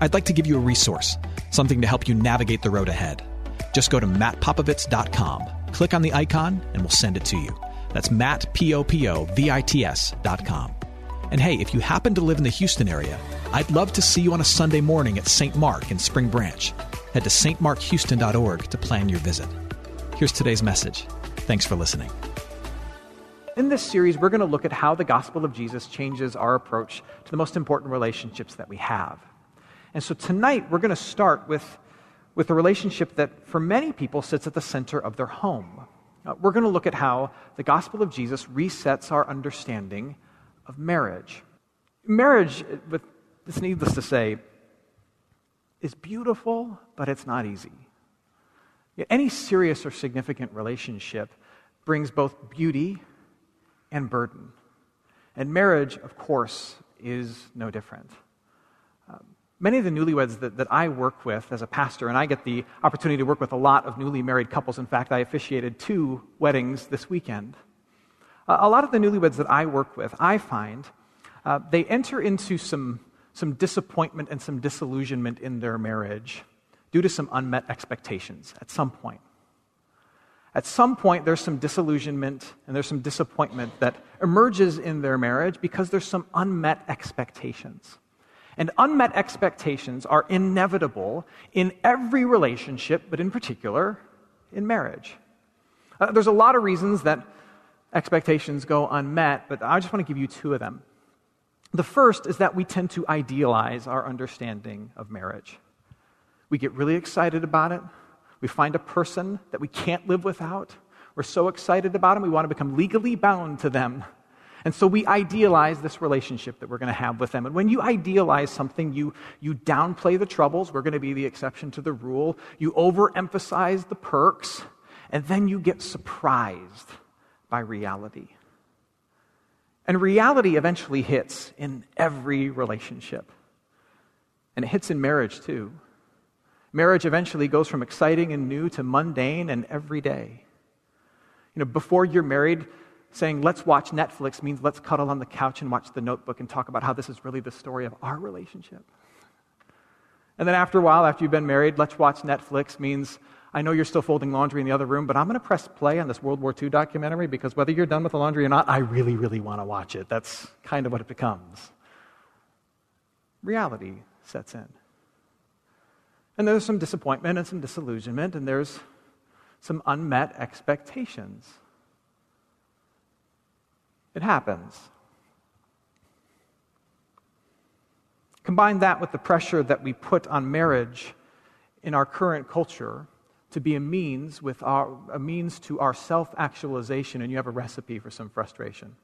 I'd like to give you a resource, something to help you navigate the road ahead. Just go to mattpopovits.com, click on the icon, and we'll send it to you. That's Matt, P-O-P-O-V-I-T-S dot com. And hey, if you happen to live in the Houston area, I'd love to see you on a Sunday morning at St. Mark in Spring Branch. Head to stmarkhouston.org to plan your visit. Here's today's message. Thanks for listening. In this series, we're going to look at how the gospel of Jesus changes our approach to the most important relationships that we have. And so tonight, we're going to start with, with a relationship that, for many people, sits at the center of their home. Uh, we're going to look at how the gospel of Jesus resets our understanding of marriage. Marriage, with, it's needless to say, is beautiful, but it's not easy. Any serious or significant relationship brings both beauty and burden. And marriage, of course, is no different. Many of the newlyweds that, that I work with as a pastor, and I get the opportunity to work with a lot of newly married couples. In fact, I officiated two weddings this weekend. A lot of the newlyweds that I work with, I find uh, they enter into some, some disappointment and some disillusionment in their marriage due to some unmet expectations at some point. At some point, there's some disillusionment and there's some disappointment that emerges in their marriage because there's some unmet expectations. And unmet expectations are inevitable in every relationship, but in particular in marriage. Uh, there's a lot of reasons that expectations go unmet, but I just want to give you two of them. The first is that we tend to idealize our understanding of marriage. We get really excited about it. We find a person that we can't live without. We're so excited about them, we want to become legally bound to them. And so we idealize this relationship that we're going to have with them. And when you idealize something, you, you downplay the troubles. We're going to be the exception to the rule. You overemphasize the perks. And then you get surprised by reality. And reality eventually hits in every relationship. And it hits in marriage too. Marriage eventually goes from exciting and new to mundane and everyday. You know, before you're married, saying, let's watch Netflix means let's cuddle on the couch and watch the notebook and talk about how this is really the story of our relationship. And then after a while, after you've been married, let's watch Netflix means I know you're still folding laundry in the other room, but I'm going to press play on this World War II documentary because whether you're done with the laundry or not, I really, really want to watch it. That's kind of what it becomes. Reality sets in. And there's some disappointment and some disillusionment, and there's some unmet expectations. It happens. Combine that with the pressure that we put on marriage in our current culture to be a means, with our, a means to our self actualization, and you have a recipe for some frustration.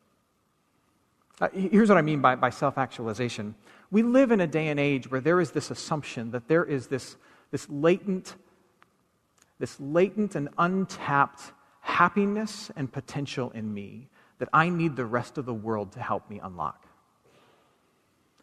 Uh, here's what I mean by, by self actualization. We live in a day and age where there is this assumption that there is this, this latent, this latent and untapped happiness and potential in me that I need the rest of the world to help me unlock.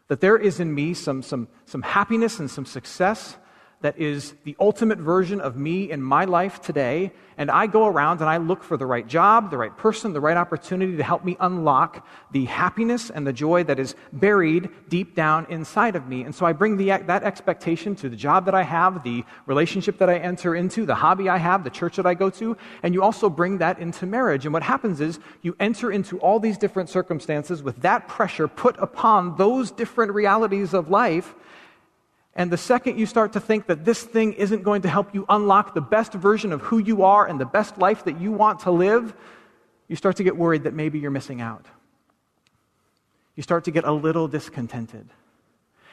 That there is in me some, some, some happiness and some success that is the ultimate version of me in my life today. And I go around and I look for the right job, the right person, the right opportunity to help me unlock the happiness and the joy that is buried deep down inside of me. And so I bring the, that expectation to the job that I have, the relationship that I enter into, the hobby I have, the church that I go to. And you also bring that into marriage. And what happens is you enter into all these different circumstances with that pressure put upon those different realities of life and the second you start to think that this thing isn't going to help you unlock the best version of who you are and the best life that you want to live, you start to get worried that maybe you're missing out. You start to get a little discontented.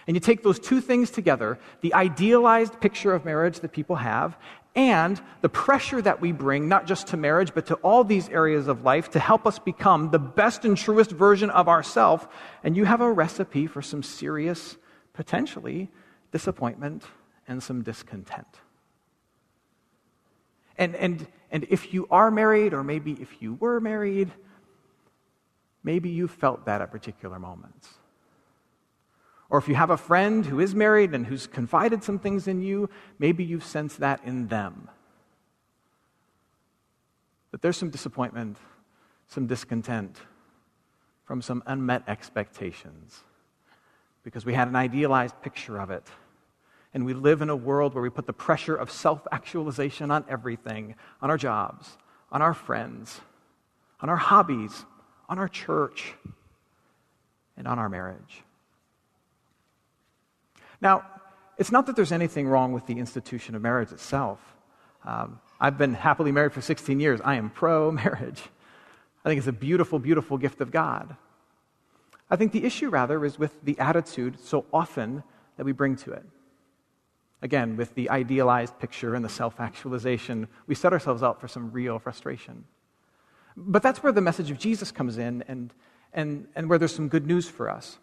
And you take those two things together the idealized picture of marriage that people have, and the pressure that we bring, not just to marriage, but to all these areas of life to help us become the best and truest version of ourselves. And you have a recipe for some serious, potentially, disappointment and some discontent. And, and, and if you are married, or maybe if you were married, maybe you felt that at particular moments. Or if you have a friend who is married and who's confided some things in you, maybe you've sensed that in them. That there's some disappointment, some discontent from some unmet expectations because we had an idealized picture of it. And we live in a world where we put the pressure of self actualization on everything on our jobs, on our friends, on our hobbies, on our church, and on our marriage. Now, it's not that there's anything wrong with the institution of marriage itself. Um, I've been happily married for 16 years. I am pro marriage. I think it's a beautiful, beautiful gift of God. I think the issue, rather, is with the attitude so often that we bring to it. Again, with the idealized picture and the self actualization, we set ourselves up for some real frustration. But that's where the message of Jesus comes in and, and, and where there's some good news for us.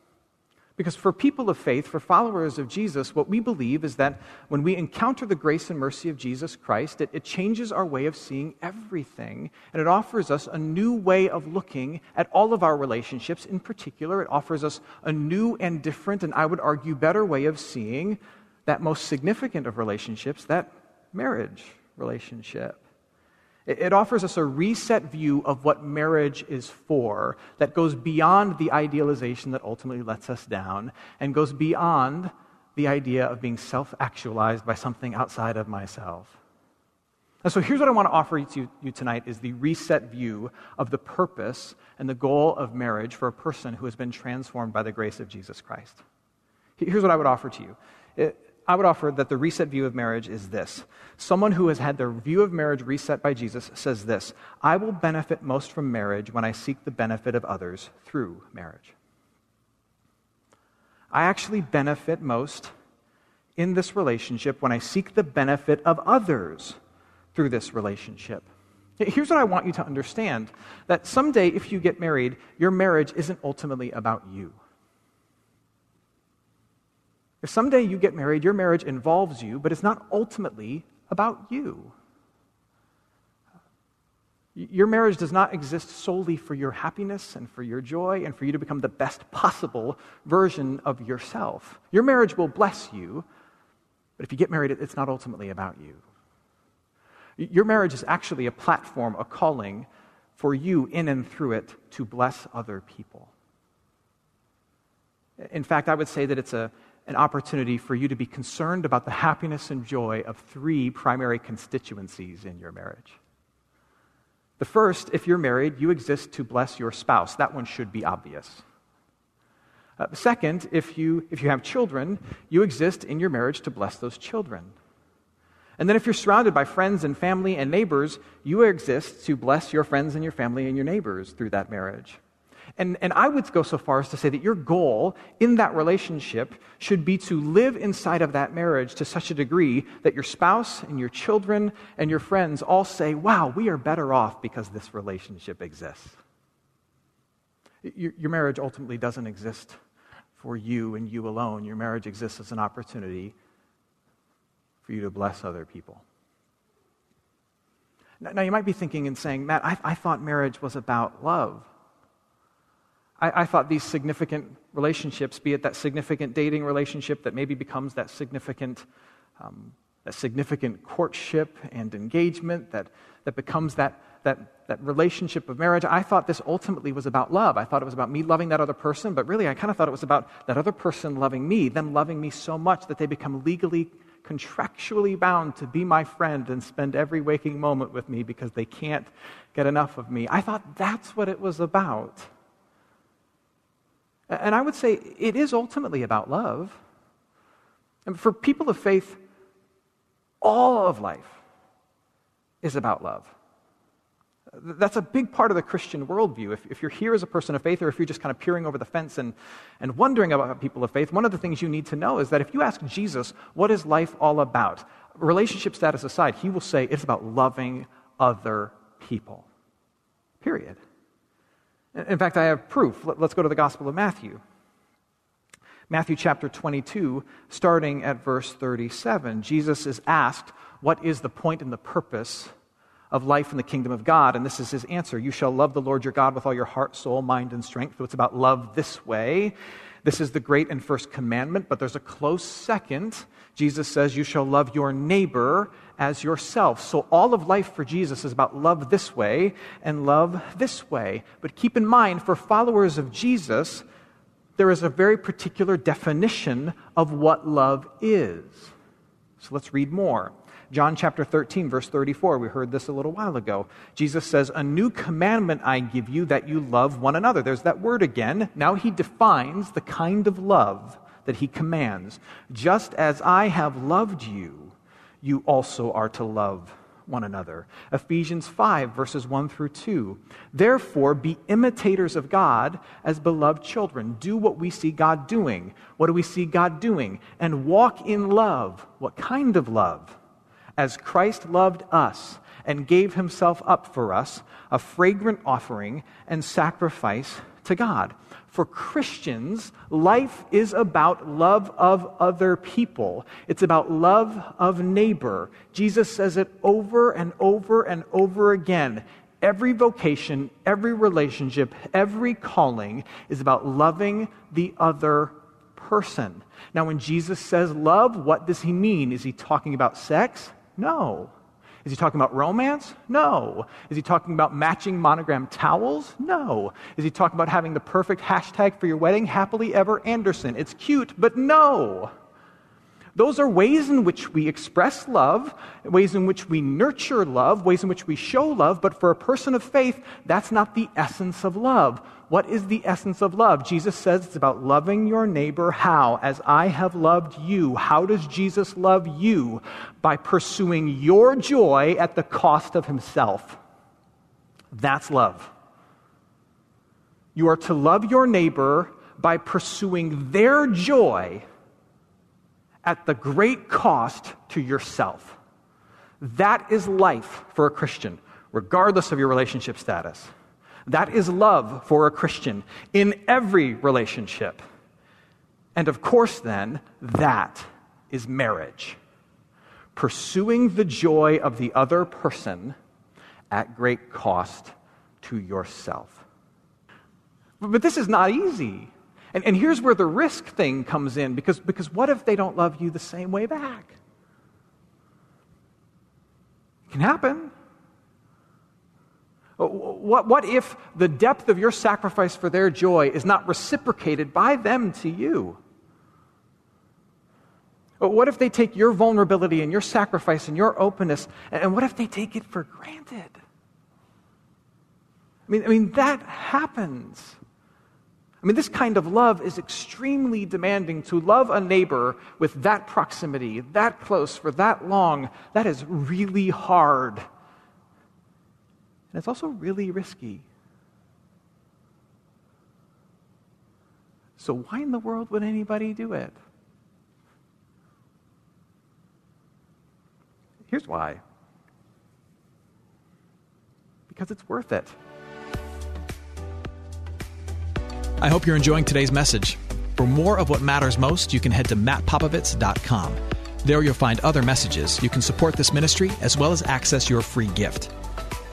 Because for people of faith, for followers of Jesus, what we believe is that when we encounter the grace and mercy of Jesus Christ, it, it, changes our way of seeing everything. And it offers us a new way of looking at all of our relationships. In particular, it offers us a new and different, and I would argue, better way of seeing that most significant of relationships, that marriage relationship. It offers us a reset view of what marriage is for that goes beyond the idealization that ultimately lets us down and goes beyond the idea of being self actualized by something outside of myself. And so here's what I want to offer to you tonight is the reset view of the purpose and the goal of marriage for a person who has been transformed by the grace of Jesus Christ. Here's what I would offer to you. It, I would offer that the reset view of marriage is this. Someone who has had their view of marriage reset by Jesus says this I will benefit most from marriage when I seek the benefit of others through marriage. I actually benefit most in this relationship when I seek the benefit of others through this relationship. Here's what I want you to understand that someday, if you get married, your marriage isn't ultimately about you. If someday you get married, your marriage involves you, but it's not ultimately about you. Your marriage does not exist solely for your happiness and for your joy and for you to become the best possible version of yourself. Your marriage will bless you, but if you get married, it's not ultimately about you. Your marriage is actually a platform, a calling for you in and through it to bless other people. In fact, I would say that it's a, an opportunity for you to be concerned about the happiness and joy of three primary constituencies in your marriage. The first, if you're married, you exist to bless your spouse. That one should be obvious. Uh, second, if you, if you have children, you exist in your marriage to bless those children. And then, if you're surrounded by friends and family and neighbors, you exist to bless your friends and your family and your neighbors through that marriage. And, and I would go so far as to say that your goal in that relationship should be to live inside of that marriage to such a degree that your spouse and your children and your friends all say, wow, we are better off because this relationship exists. Your, your marriage ultimately doesn't exist for you and you alone. Your marriage exists as an opportunity for you to bless other people. Now, you might be thinking and saying, Matt, I, I thought marriage was about love. I, I thought these significant relationships, be it that significant dating relationship that maybe becomes that significant, um, that significant courtship and engagement that, that becomes that, that, that relationship of marriage, I thought this ultimately was about love. I thought it was about me loving that other person, but really I kind of thought it was about that other person loving me, them loving me so much that they become legally, contractually bound to be my friend and spend every waking moment with me because they can't get enough of me. I thought that's what it was about. And I would say it is ultimately about love. And for people of faith, all of life is about love. That's a big part of the Christian worldview. If, if, you're here as a person of faith, or if you're just kind of peering over the fence and, and wondering about people of faith, one of the things you need to know is that if you ask Jesus, what is life all about? Relationship status aside, he will say it's about loving other people. Period. In fact, I have proof. Let's go to the Gospel of Matthew. Matthew chapter 22, starting at verse 37. Jesus is asked, What is the point and the purpose of life in the kingdom of God. And this is his answer You shall love the Lord your God with all your heart, soul, mind, and strength. So it's about love this way. This is the great and first commandment, but there's a close second. Jesus says, You shall love your neighbor as yourself. So all of life for Jesus is about love this way and love this way. But keep in mind, for followers of Jesus, there is a very particular definition of what love is. So let's read more. John chapter 13, verse 34. We heard this a little while ago. Jesus says, A new commandment I give you that you love one another. There's that word again. Now he defines the kind of love that he commands. Just as I have loved you, you also are to love one another. Ephesians 5, verses 1 through 2. Therefore, be imitators of God as beloved children. Do what we see God doing. What do we see God doing? And walk in love. What kind of love? as Christ loved us and gave himself up for us, a fragrant offering and sacrifice to God. For Christians, life is about love of other people. It's about love of neighbor. Jesus says it over and over and over again. Every vocation, every relationship, every calling is about loving the other person. Now, when Jesus says love, what does he mean? Is he talking about sex? No. Is he talking about romance? No. Is he talking about matching monogram towels? No. Is he talking about having the perfect hashtag for your wedding? Happily ever Anderson. It's cute, but no. Those are ways in which we express love, ways in which we nurture love, ways in which we show love, but for a person of faith, that's not the essence of love. What is the essence of love? Jesus says it's about loving your neighbor. How? As I have loved you. How does Jesus love you? By pursuing your joy at the cost of himself. That's love. You are to love your neighbor by pursuing their joy at the great cost to yourself. That is life for a Christian, regardless of your relationship status. That is love for a Christian in every relationship. And of course, then, that is marriage. Pursuing the joy of the other person at great cost to yourself. But this is not easy. And, and here's where the risk thing comes in because, because what if they don't love you the same way back? It can happen. Uh, what, what if the depth of your sacrifice for their joy is not reciprocated by them to you? Uh, what if they take your vulnerability and your sacrifice and your openness, and what if they take it for granted? I mean, I mean that happens. I mean, this kind of love is extremely demanding. To love a neighbor with that proximity, that close, for that long, that is really hard. And it's also really risky. So, why in the world would anybody do it? Here's why because it's worth it. I hope you're enjoying today's message. For more of what matters most, you can head to mattpopovits.com. There you'll find other messages. You can support this ministry as well as access your free gift.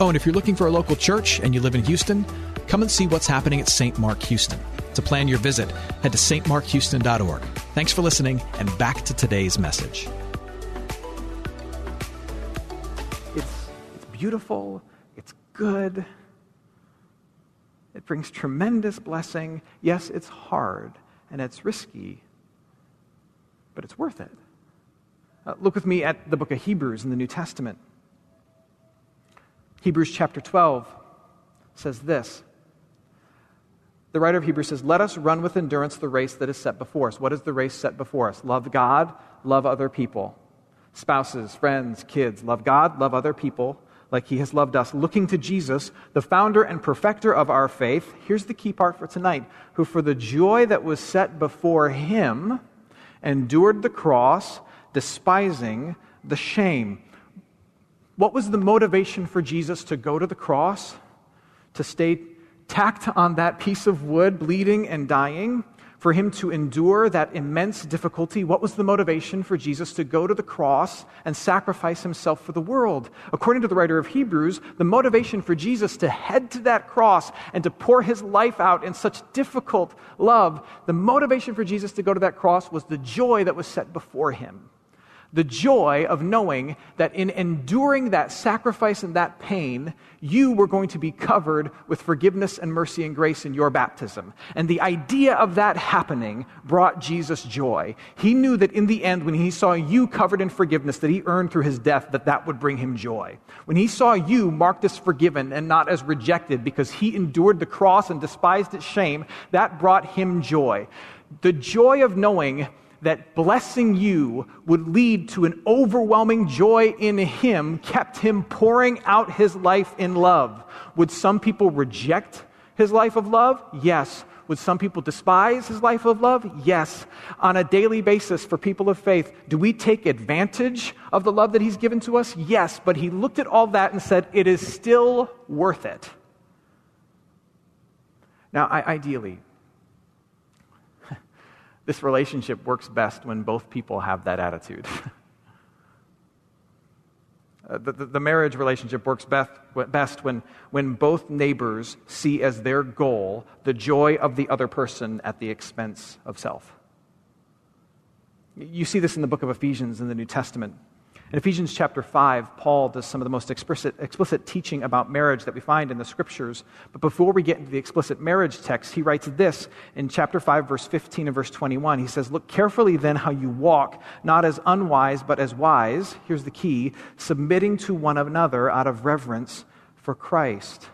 Oh, and if you're looking for a local church and you live in Houston, come and see what's happening at St. Mark Houston. To plan your visit, head to stmarkhouston.org. Thanks for listening, and back to today's message. It's, it's beautiful, it's good, it brings tremendous blessing. Yes, it's hard and it's risky, but it's worth it. Uh, look with me at the book of Hebrews in the New Testament. Hebrews chapter 12 says this. The writer of Hebrews says, Let us run with endurance the race that is set before us. What is the race set before us? Love God, love other people. Spouses, friends, kids, love God, love other people, like he has loved us, looking to Jesus, the founder and perfecter of our faith. Here's the key part for tonight who, for the joy that was set before him, endured the cross, despising the shame. What was the motivation for Jesus to go to the cross? To stay tacked on that piece of wood, bleeding and dying? for him to endure that immense difficulty, what was the motivation for Jesus to go to the cross and sacrifice himself for the world? According to the writer of Hebrews, the motivation for Jesus to head to that cross and to pour his life out in such difficult love, the motivation for Jesus to go to that cross was the joy that was set before him the joy of knowing that in enduring that sacrifice and that pain, you were going to be covered with forgiveness and mercy and grace in your baptism. And the idea of that happening brought Jesus joy. He knew that in the end, when he saw you covered in forgiveness that he earned through his death, that that would bring him joy. When he saw you marked as forgiven and not as rejected because he endured the cross and despised its shame, that brought him joy. The joy of knowing that blessing you would lead to an overwhelming joy in him kept him pouring out his life in love. Would some people reject his life of love? Yes. Would some people despise his life of love? Yes. On a daily basis for people of faith, do we take advantage of the love that he's given to us? Yes. But he looked at all that and said, it is still worth it. Now, I, ideally, this relationship works best when both people have that attitude. uh, the, the, the, marriage relationship works best, best when, when both neighbors see as their goal the joy of the other person at the expense of self. You see this in the book of Ephesians in the New Testament. In Ephesians chapter 5, Paul does some of the most explicit, explicit, teaching about marriage that we find in the scriptures. But before we get into the explicit marriage text, he writes this in chapter 5, verse 15 and verse 21. He says, Look carefully then how you walk, not as unwise, but as wise. Here's the key submitting to one another out of reverence for Christ.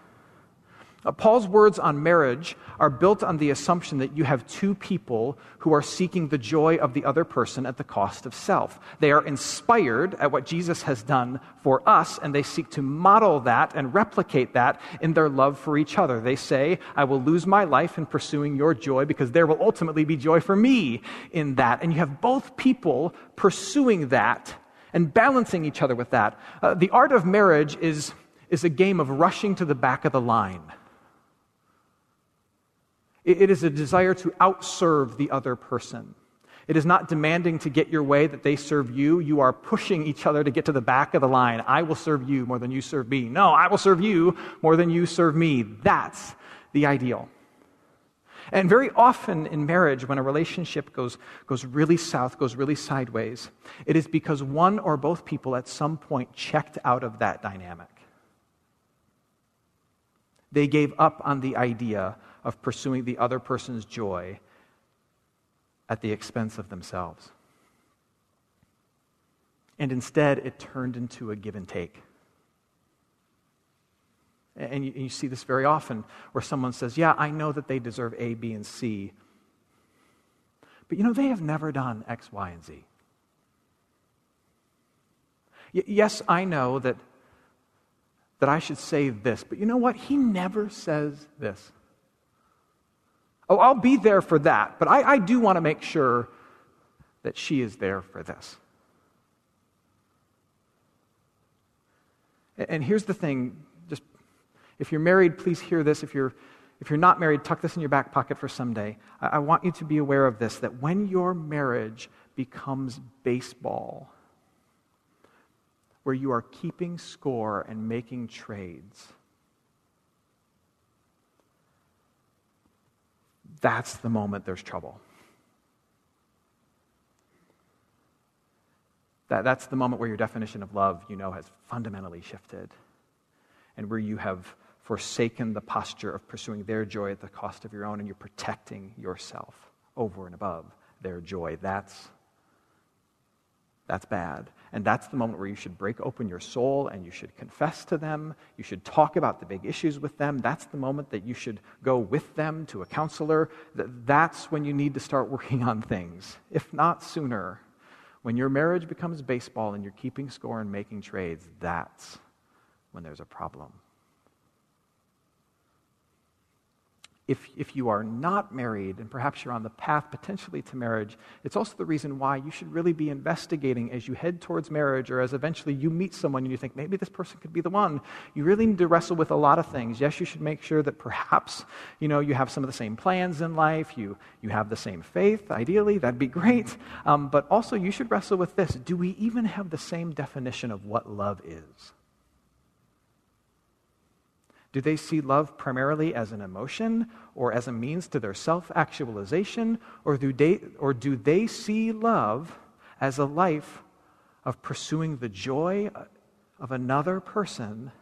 Uh, Paul's words on marriage are built on the assumption that you have two people who are seeking the joy of the other person at the cost of self. They are inspired at what Jesus has done for us, and they seek to model that and replicate that in their love for each other. They say, I will lose my life in pursuing your joy because there will ultimately be joy for me in that. And you have both people pursuing that and balancing each other with that. Uh, the art of marriage is, is a game of rushing to the back of the line. It is a desire to outserve the other person. It is not demanding to get your way that they serve you. You are pushing each other to get to the back of the line. I will serve you more than you serve me. No, I will serve you more than you serve me. That's the ideal. And very often in marriage, when a relationship goes, goes really south, goes really sideways, it is because one or both people at some point checked out of that dynamic. They gave up on the idea of pursuing the other person's joy at the expense of themselves. And instead, it turned into a give and take. And you, you, see this very often where someone says, Yeah, I know that they deserve A, B, and C. But you know, they have never done X, Y, and Z. Y- yes, I know that, that I should say this, but you know what? He never says this. Oh, I'll be there for that, but I, I do want to make sure that she is there for this. And here's the thing just if you're married, please hear this. If you're, if you're not married, tuck this in your back pocket for someday. I, I want you to be aware of this that when your marriage becomes baseball, where you are keeping score and making trades, that's the moment there's trouble. That, that's the moment where your definition of love, you know, has fundamentally shifted and where you have forsaken the posture of pursuing their joy at the cost of your own and you're protecting yourself over and above their joy. That's, that's bad. And that's the moment where you should break open your soul and you should confess to them. You should talk about the big issues with them. That's the moment that you should go with them to a counselor. That's when you need to start working on things, if not sooner. When your marriage becomes baseball and you're keeping score and making trades, that's when there's a problem. If, if you are not married and perhaps you're on the path potentially to marriage, it's also the reason why you should really be investigating as you head towards marriage or as eventually you meet someone and you think maybe this person could be the one. You really need to wrestle with a lot of things. Yes, you should make sure that perhaps you know you have some of the same plans in life, you, you have the same faith, ideally, that'd be great. Um, but also you should wrestle with this. Do we even have the same definition of what love is? Do they see love primarily as an emotion or as a means to their self actualization? Or, do they, or do they see love as a life of pursuing the joy of another person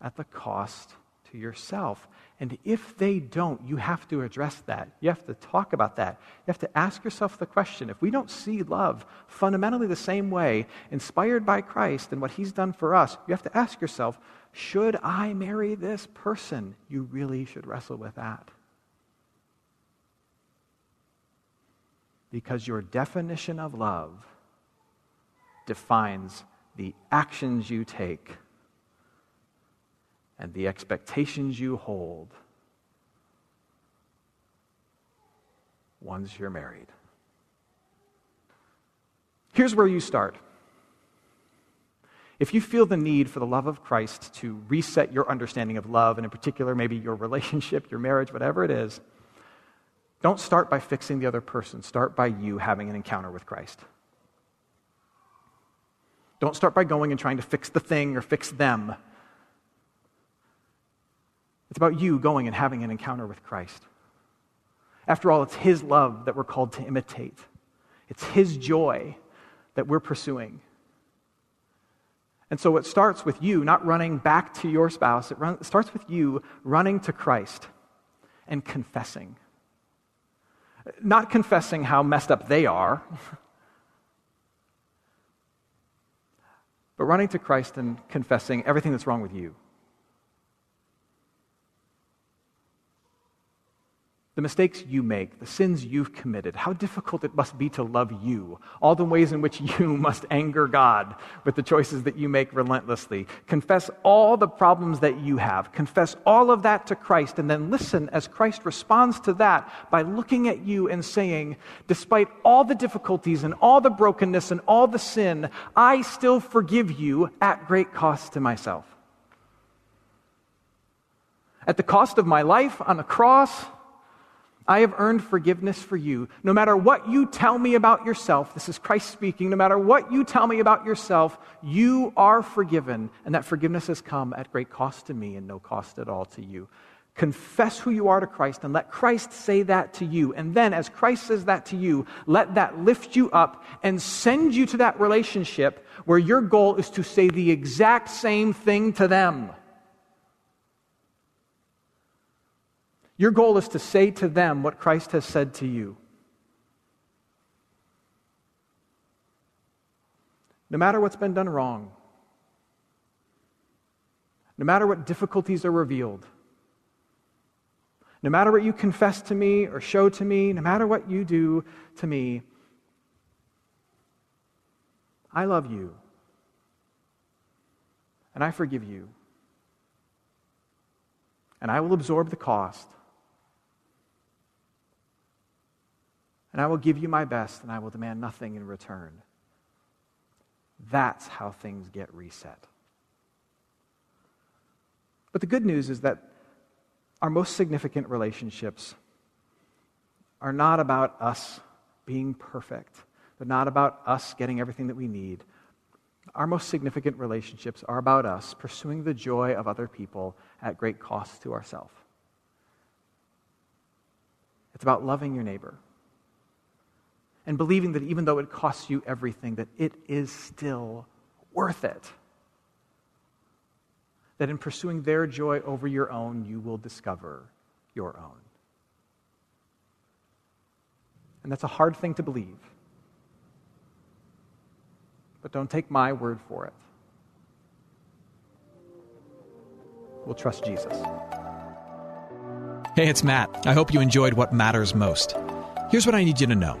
at the cost to yourself? And if they don't, you have to address that. You have to talk about that. You have to ask yourself the question if we don't see love fundamentally the same way, inspired by Christ and what he's done for us, you have to ask yourself, should I marry this person? You really should wrestle with that. Because your definition of love defines the actions you take and the expectations you hold once you're married. Here's where you start. If you feel the need for the love of Christ to reset your understanding of love, and in particular, maybe your relationship, your marriage, whatever it is, don't start by fixing the other person. Start by you having an encounter with Christ. Don't start by going and trying to fix the thing or fix them. It's about you going and having an encounter with Christ. After all, it's His love that we're called to imitate, it's His joy that we're pursuing. And so it starts with you not running back to your spouse, it, run, it starts with you running to Christ and confessing. Not confessing how messed up they are, but running to Christ and confessing everything that's wrong with you. The mistakes you make, the sins you've committed, how difficult it must be to love you, all the ways in which you must anger God with the choices that you make relentlessly. Confess all the problems that you have. Confess all of that to Christ, and then listen as Christ responds to that by looking at you and saying, Despite all the difficulties and all the brokenness and all the sin, I still forgive you at great cost to myself. At the cost of my life on a cross, I have earned forgiveness for you. No matter what you tell me about yourself, this is Christ speaking, no matter what you tell me about yourself, you are forgiven. And that forgiveness has come at great cost to me and no cost at all to you. Confess who you are to Christ and let Christ say that to you. And then, as Christ says that to you, let that lift you up and send you to that relationship where your goal is to say the exact same thing to them. Your goal is to say to them what Christ has said to you. No matter what's been done wrong, no matter what difficulties are revealed, no matter what you confess to me or show to me, no matter what you do to me, I love you. And I forgive you. And I will absorb the cost. And I will give you my best, and I will demand nothing in return. That's how things get reset. But the good news is that our most significant relationships are not about us being perfect. They're not about us getting everything that we need. Our most significant relationships are about us pursuing the joy of other people at great cost to ourselves. It's about loving your neighbor and believing that even though it costs you everything, that it is still worth it. That in pursuing their joy over your own, you will discover your own. And that's a hard thing to believe. But don't take my word for it. We'll trust Jesus. Hey, it's Matt. I hope you enjoyed what matters most. Here's what I need you to know.